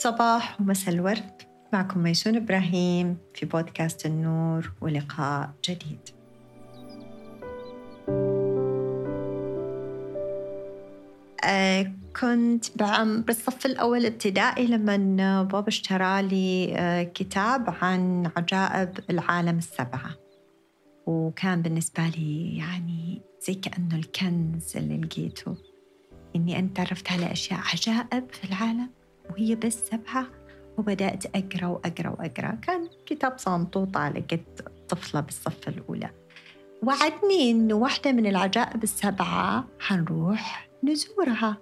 صباح ومساء الورد. معكم ميسون إبراهيم في بودكاست النور ولقاء جديد. آه كنت بالصف الأول ابتدائي لما بابا اشترى لي آه كتاب عن عجائب العالم السبعة. وكان بالنسبة لي يعني زي كأنه الكنز اللي لقيته. إني أنا تعرفت على أشياء عجائب في العالم. وهي بس سبعة وبدأت أقرأ وأقرأ وأقرأ. كان كتاب صامطوطة على قد طفلة بالصف الأولى. وعدني إنه واحدة من العجائب السبعة حنروح نزورها.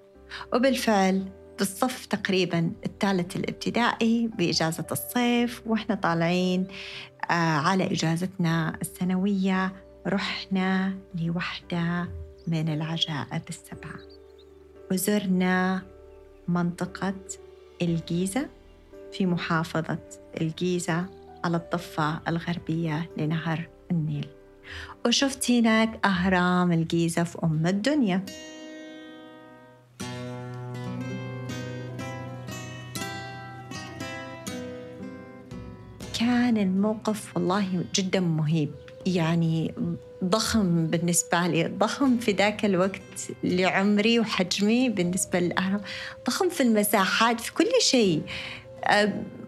وبالفعل بالصف تقريبا الثالث الابتدائي بإجازة الصيف وإحنا طالعين آه على إجازتنا السنوية رحنا لوحدة من العجائب السبعة. وزرنا منطقة الجيزة في محافظة الجيزة على الضفة الغربية لنهر النيل. وشفت هناك أهرام الجيزة في أم الدنيا. كان الموقف والله جدا مهيب. يعني ضخم بالنسبة لي ضخم في ذاك الوقت لعمري وحجمي بالنسبة للأهرام ضخم في المساحات في كل شيء.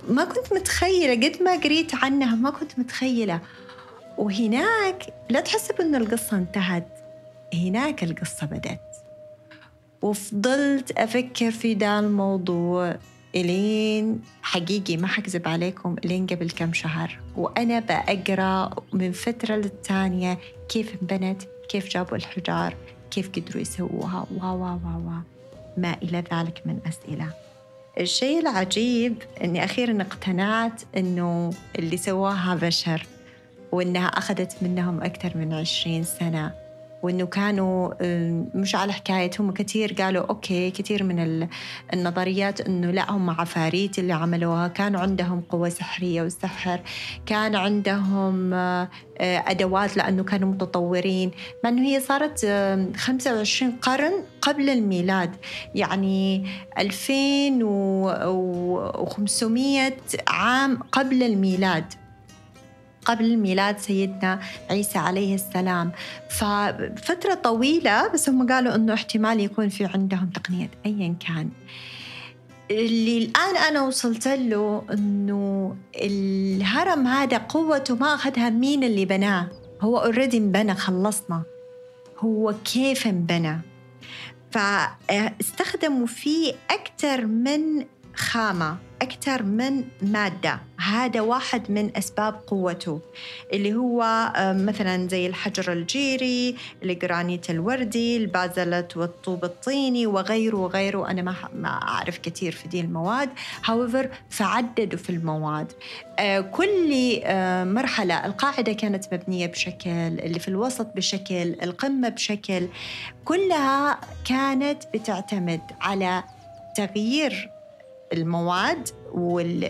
ما كنت متخيلة قد ما قريت عنها ما كنت متخيلة. وهناك لا تحسب أن القصة انتهت هناك القصة بدأت. وفضلت أفكر في ذا الموضوع. إلين حقيقي ما حكذب عليكم إلين قبل كم شهر. وأنا بأقرأ من فترة للتانية كيف انبنت كيف جابوا الحجار كيف قدروا يسووها وا وا وا وا ما إلى ذلك من أسئلة. الشيء العجيب أني أخيرا اقتنعت أنه اللي سواها بشر وأنها أخذت منهم أكثر من عشرين سنة. وإنه كانوا مش على حكايه هم كثير قالوا أوكي كثير من النظريات إنه لا هم عفاريت اللي عملوها. كانوا عندهم قوة سحرية والسحر كان عندهم آه، أدوات لأنه كانوا متطورين. مع إنه هي صارت 25 قرن قبل الميلاد. يعني 2500 عام قبل الميلاد. قبل ميلاد سيدنا عيسى عليه السلام. ففترة طويلة بس هم قالوا أنه احتمال يكون في عندهم تقنية أيا كان. اللي الآن أنا وصلت له أنه الهرم هذا قوته ما أخذها مين اللي بناه. هو اوريدي انبنى خلصنا. هو كيف انبنى؟ فاستخدموا فيه أكثر من خامة أكثر من مادة. هذا واحد من أسباب قوته اللي هو آه، مثلا زي الحجر الجيري الجرانيت الوردي البازلت والطوب الطيني وغيره وغيره. أنا ما أعرف كثير في دي المواد. However فعددوا في المواد. آه، كل آه، مرحلة القاعدة كانت مبنية بشكل اللي في الوسط بشكل القمة بشكل. كلها كانت بتعتمد على تغيير المواد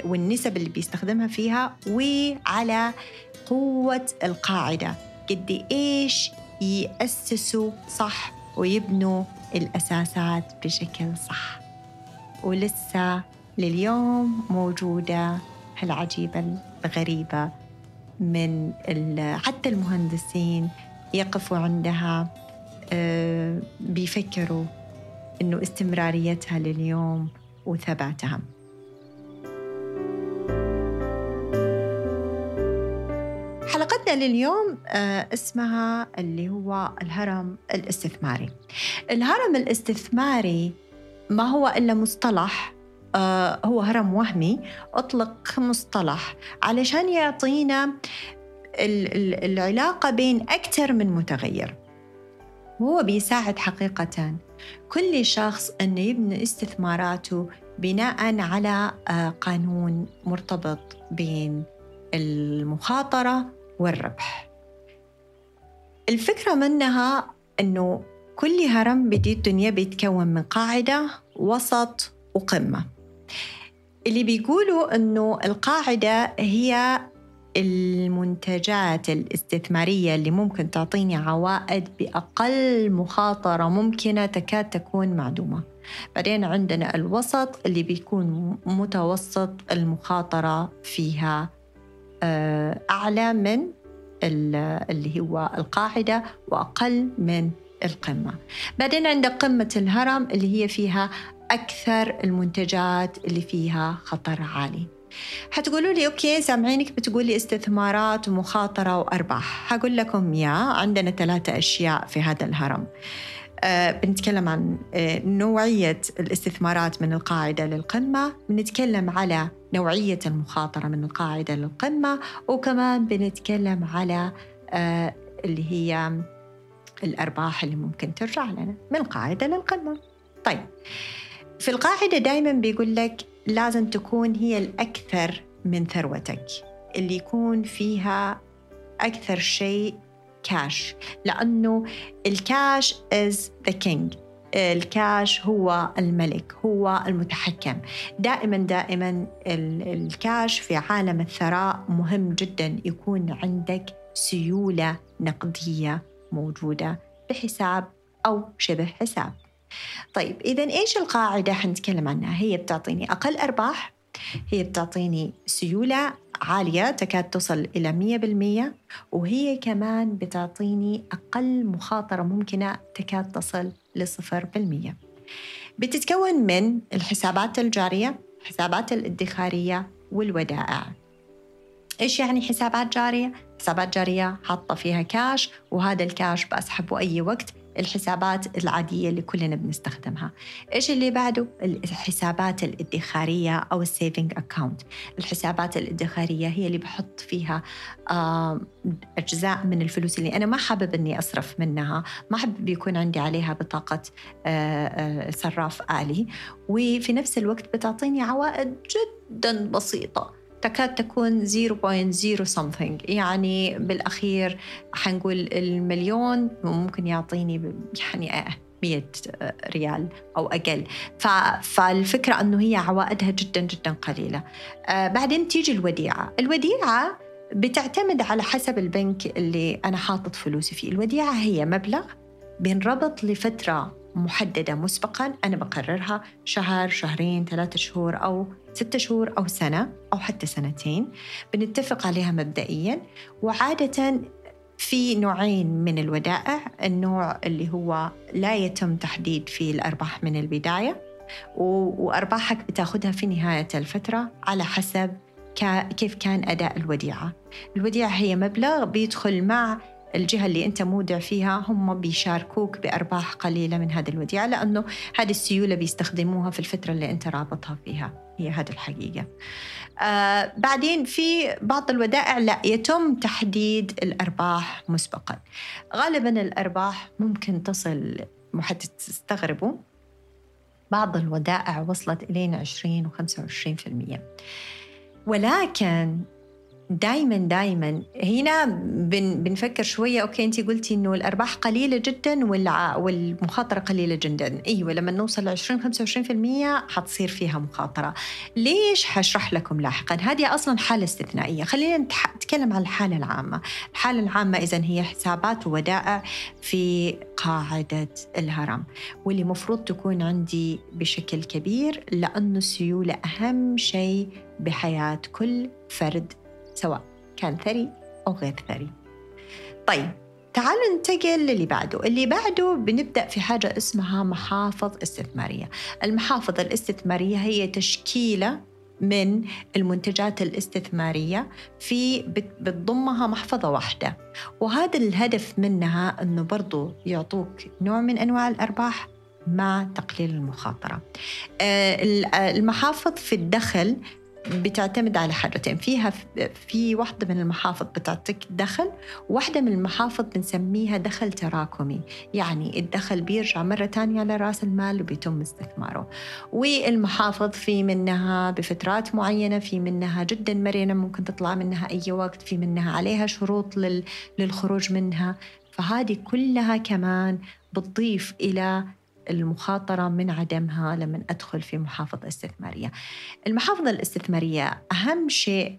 والنسب اللي بيستخدمها فيها وعلى قوة القاعدة. قد إيش يأسسوا صح ويبنوا الأساسات بشكل صح. ولسه لليوم موجودة هالعجيبة الغريبة من حتى المهندسين يقفوا عندها آه، بيفكروا إنه استمراريتها لليوم وثباتها حلقتنا لليوم آه، اسمها اللي هو الهرم الاستثماري. الهرم الاستثماري ما هو إلا مصطلح آه، هو هرم وهمي أطلق مصطلح علشان يعطينا العلاقة بين أكثر من متغير. وهو بيساعد حقيقة. كل شخص أنه يبني استثماراته بناء على آه، قانون مرتبط بين المخاطرة والربح. الفكرة منها أنه كل هرم بدي الدنيا بيتكون من قاعدة وسط وقمة. اللي بيقولوا أنه القاعدة هي المنتجات الاستثمارية اللي ممكن تعطيني عوائد بأقل مخاطرة ممكنة تكاد تكون معدومة. بعدين عندنا الوسط اللي بيكون متوسط المخاطرة فيها آه، أعلى من اللي هو القاعدة وأقل من القمة. بعدين عندك قمة الهرم اللي هي فيها أكثر المنتجات اللي فيها خطر عالي. حتقولوا لي أوكي سامعينك بتقولي استثمارات ومخاطرة وأرباح. هقول لكم يا عندنا ثلاثة أشياء في هذا الهرم. آه بنتكلم عن آه نوعية الاستثمارات من القاعدة للقمة. بنتكلم على نوعية المخاطرة من القاعدة للقمة. وكمان بنتكلم على آه اللي هي الأرباح اللي ممكن ترجع لنا من القاعدة للقمة. طيب في القاعدة دائما بيقول لك لازم تكون هي الأكثر من ثروتك اللي يكون فيها أكثر شيء كاش لأنه ال cash is the king. الكاش هو الملك هو المتحكم. دائما دائما الكاش في عالم الثراء مهم جدا يكون عندك سيولة نقدية موجودة بحساب أو شبه حساب. طيب إذا إيش القاعدة حنتكلم عنها؟ هي بتعطيني أقل أرباح هي بتعطيني سيولة عالية تكاد تصل إلى مية بالمية وهي كمان بتعطيني أقل مخاطرة ممكنة تكاد تصل لصفر بالمية. بتتكون من الحسابات الجارية الحسابات الادخارية والودائع. إيش يعني حسابات جارية؟ حسابات جارية حاطة فيها كاش وهذا الكاش بسحبه أي وقت الحسابات العادية اللي كلنا بنستخدمها. إيش اللي بعده؟ الحسابات الادخارية أو السيفنج أكاونت الحسابات الادخارية هي اللي بحط فيها أجزاء من الفلوس اللي أنا ما حابب أني أصرف منها ما حابب يكون عندي عليها بطاقة صراف آلي. وفي نفس الوقت بتعطيني عوائد جدا بسيطة. تكاد تكون 0.0 something. يعني بالأخير حنقول المليون ممكن يعطيني يعني 100 ريال أو أقل. فالفكرة أنه هي عوائدها جدا جدا قليلة. آه، بعدين تيجي الوديعة. الوديعة بتعتمد على حسب البنك اللي أنا حاطط فلوسي فيه. الوديعة هي مبلغ بينربط لفترة محددة مسبقا. أنا بقررها شهر شهرين ثلاثة شهور أو ستة شهور أو سنة أو حتى سنتين. بنتفق عليها مبدئيا. وعادة في نوعين من الودائع. النوع اللي هو لا يتم تحديد فيه الأرباح من البداية. وأرباحك بتاخذها في نهاية الفترة على حسب كيف كان أداء الوديعة. الوديعة هي مبلغ بيدخل مع الجهة اللي أنت مودع فيها هم بيشاركوك بأرباح قليلة من هذه الوديعة لأنه هذه السيولة بيستخدموها في الفترة اللي أنت رابطها فيها. هي هذه الحقيقة. آه بعدين في بعض الودائع لا يتم تحديد الأرباح مسبقا. غالبا الأرباح ممكن تصل حتى تستغربوا بعض الودائع وصلت إلينا 20 و 25% ولكن دائما دائما هنا بن بنفكر شوية. أوكي انت قلتي إنه الأرباح قليلة جدا والمخاطرة قليلة جدا. أيوه لما نوصل ل 20 25% حتصير فيها مخاطرة. ليش؟ حشرح لكم لاحقا. هذه أصلا حالة استثنائية. خلينا نتكلم عن الحالة العامة. الحالة العامة اذا هي حسابات وودائع في قاعدة الهرم واللي مفروض تكون عندي بشكل كبير لأنه السيولة أهم شيء بحياة كل فرد سواء كان ثري أو غير ثري. طيب تعالوا ننتقل للي بعده. اللي بعده بنبدأ في حاجة اسمها محافظ استثمارية. المحافظ الاستثمارية هي تشكيلة من المنتجات الاستثمارية في بتضمها محفظة واحدة. وهذا الهدف منها أنه برضو يعطوك نوع من أنواع الأرباح مع تقليل المخاطرة. آه، المحافظ في الدخل بتعتمد على حاجتين فيها في واحدة من المحافظ بتعطيك دخل وواحدة من المحافظ بنسميها دخل تراكمي. يعني الدخل بيرجع مرة تانية على رأس المال وبيتم استثماره. والمحافظ في منها بفترات معينة في منها جدا مرنة ممكن تطلع منها أي وقت في منها عليها شروط للخروج منها. فهذه كلها كمان بتضيف إلى المخاطرة من عدمها لما أدخل في محافظة استثمارية. المحافظة الاستثمارية أهم شيء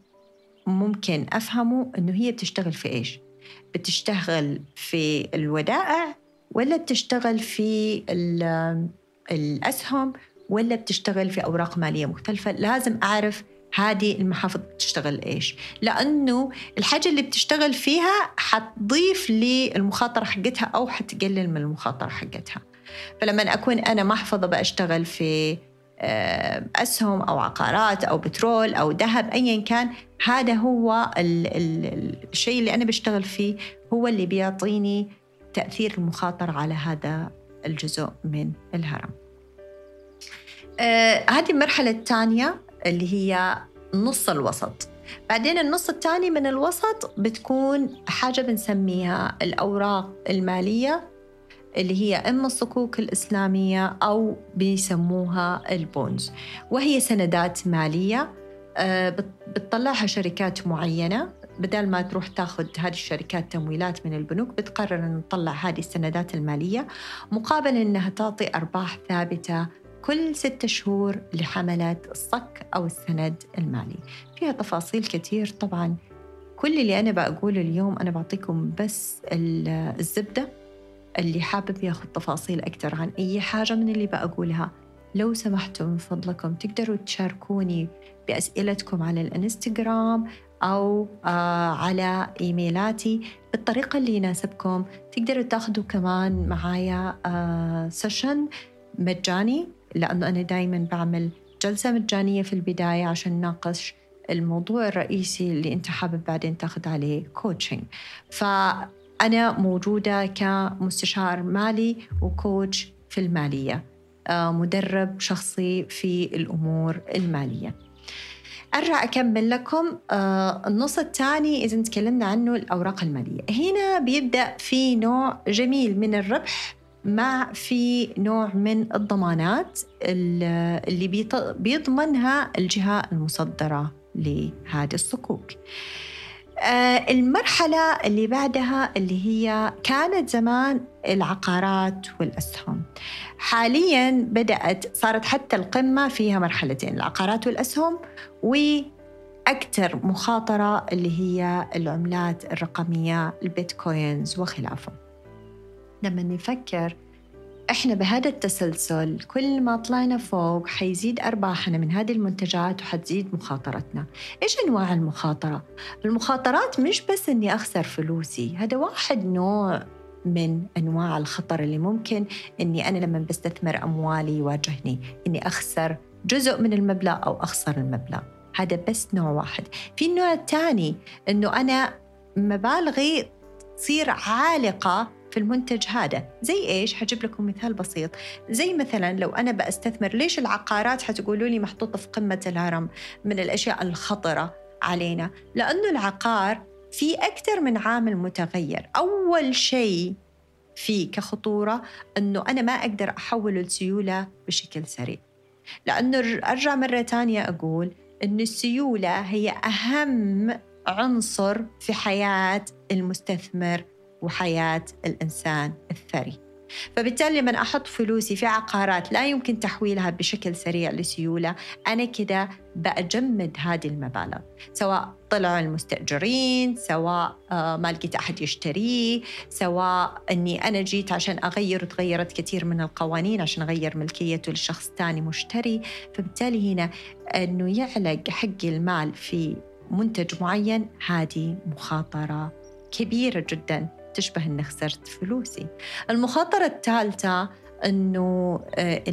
ممكن أفهمه أنه هي بتشتغل في إيش؟ بتشتغل في الودائع ولا بتشتغل في الأسهم ولا بتشتغل في أوراق مالية مختلفة؟ لازم أعرف هذه المحافظ بتشتغل إيش. لأنه الحاجة اللي بتشتغل فيها حتضيف للمخاطرة حقتها أو حتقلل من المخاطرة حقتها. فلما أكون أنا محفظة بشتغل في آه، أسهم أو عقارات أو بترول أو ذهب ايا كان هذا هو ال ال الشيء اللي أنا بشتغل فيه هو اللي بيعطيني تأثير المخاطره على هذا الجزء من الهرم. آه هذه المرحلة الثانية اللي هي نص الوسط بعدين النص الثاني من الوسط بتكون حاجة بنسميها الأوراق المالية اللي هي إما الصكوك الإسلامية أو بيسموها البونز وهي سندات مالية آه، بتطلعها شركات معينة. بدل ما تروح تاخذ هذه الشركات تمويلات من البنوك بتقرر أن تطلع هذه السندات المالية مقابل أنها تعطي أرباح ثابتة كل ستة شهور لحملة الصك أو السند المالي. فيها تفاصيل كثير. طبعا كل اللي أنا بقوله اليوم أنا بعطيكم بس الزبدة. اللي حابب ياخذ تفاصيل أكثر عن أي حاجة من اللي بقولها لو سمحتوا من فضلكم تقدروا تشاركوني بأسئلتكم على الإنستغرام أو آه على إيميلاتي. بالطريقة اللي يناسبكم تقدروا تاخذوا كمان معايا آه session مجاني لأنه أنا دائما بعمل جلسة مجانية في البداية عشان نناقش الموضوع الرئيسي اللي أنت حابب بعدين تاخذ عليه coaching فأنا موجودة كمستشار مالي وكوتش في المالية آه، مدرب شخصي في الأمور المالية. أرجع أكمل لكم آه، النص الثاني إذا تكلمنا عنه الأوراق المالية. هنا بيبدأ في نوع جميل من الربح مع في نوع من الضمانات اللي بيضمنها الجهة المصدرة لهذه الصكوك. المرحلة اللي بعدها اللي هي كانت زمان العقارات والأسهم. حاليا بدأت صارت حتى القمة فيها مرحلتين العقارات والأسهم وأكثر مخاطرة اللي هي العملات الرقمية البيتكوينز وخلافه لما نفكر إحنا بهذا التسلسل كل ما طلعنا فوق حيزيد أرباحنا من هذه المنتجات وحتزيد مخاطرتنا. إيش أنواع المخاطرة؟ المخاطرات مش بس إني أخسر فلوسي، هذا واحد نوع من أنواع الخطر اللي ممكن إني أنا لما بستثمر أموالي يواجهني إني أخسر جزء من المبلغ أو أخسر المبلغ. هذا بس نوع واحد. في النوع الثاني إنه أنا مبالغي تصير عالقة في المنتج هذا. زي إيش؟ حجيب لكم مثال بسيط. زي مثلا لو أنا بستثمر ليش العقارات حتقولوا لي محطوطة في قمة الهرم من الأشياء الخطرة علينا؟ لأنه العقار في أكثر من عامل متغير. أول شيء فيه كخطورة أنه أنا ما أقدر أحوله لسيولة بشكل سريع. لأنه أرجع مرة تانية أقول أن السيولة هي أهم عنصر في حياة المستثمر. وحياة الإنسان الثري. فبالتالي لما أحط فلوسي في عقارات لا يمكن تحويلها بشكل سريع لسيولة أنا كده بأجمد هذه المبالغ. سواء طلعوا المستأجرين سواء آه، ما لقيت أحد يشتريه سواء أني أنا جيت عشان أغير وتغيرت كثير من القوانين عشان أغير ملكيته لشخص ثاني مشتري. فبالتالي هنا أنه يعلق حق المال في منتج معين هذه مخاطرة كبيرة جدا. تشبه إني خسرت فلوسي. المخاطرة الثالثة إنه آه،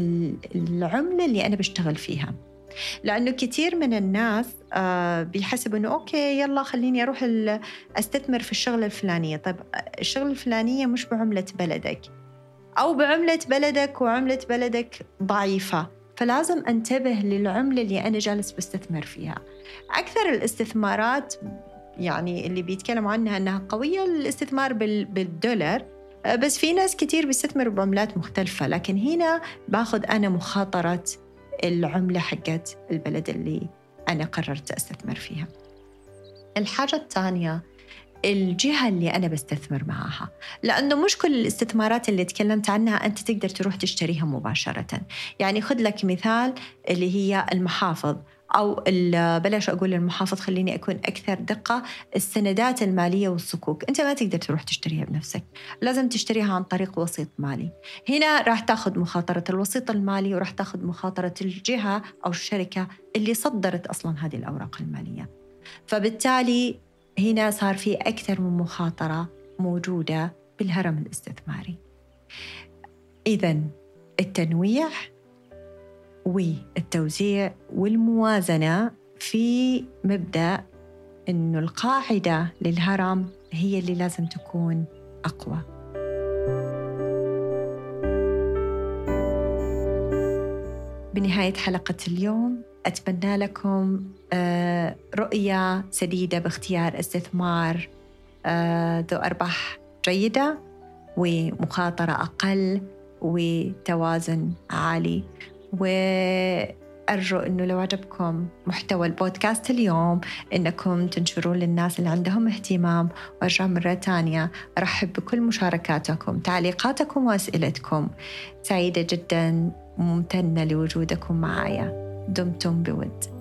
العملة اللي أنا بشتغل فيها. لأنه كثير من الناس آه، بيحسبوا إنه أوكي يلا خليني أروح أستثمر في الشغلة الفلانية. طيب الشغلة الفلانية مش بعملة بلدك. أو بعملة بلدك وعملة بلدك ضعيفة. فلازم أنتبه للعملة اللي أنا جالس بستثمر فيها. أكثر الاستثمارات يعني اللي بيتكلموا عنها أنها قوية الاستثمار بالدولار. آه، بس في ناس كتير بيستثمروا بعملات مختلفة لكن هنا باخذ أنا مخاطرة العملة حقت البلد اللي أنا قررت أستثمر فيها. الحاجة الثانية الجهة اللي أنا بستثمر معها لأنه مش كل الاستثمارات اللي تكلمت عنها أنت تقدر تروح تشتريها مباشرة. يعني خذ لك مثال اللي هي المحافظ. أو بلاش أقول المحافظ خليني أكون أكثر دقة السندات المالية والصكوك. أنت ما تقدر تروح تشتريها بنفسك. لازم تشتريها عن طريق وسيط مالي. هنا راح تاخذ مخاطرة الوسيط المالي وراح تاخذ مخاطرة الجهة أو الشركة اللي صدرت أصلا هذه الأوراق المالية. فبالتالي هنا صار في أكثر من مخاطرة موجودة بالهرم الاستثماري. إذا التنويع والتوزيع والموازنة في مبدأ إنه القاعدة للهرم هي اللي لازم تكون أقوى. بنهاية حلقة اليوم أتمنى لكم آه، رؤية سديدة باختيار استثمار آه، ذو أرباح جيدة ومخاطرة أقل وتوازن عالي وأرجو أنه لو عجبكم محتوى البودكاست اليوم أنكم تنشرون للناس اللي عندهم اهتمام. وأرجع مرة تانية أرحب بكل مشاركاتكم تعليقاتكم وأسئلتكم. سعيدة جدا ممتنة لوجودكم معايا. دمتم بود.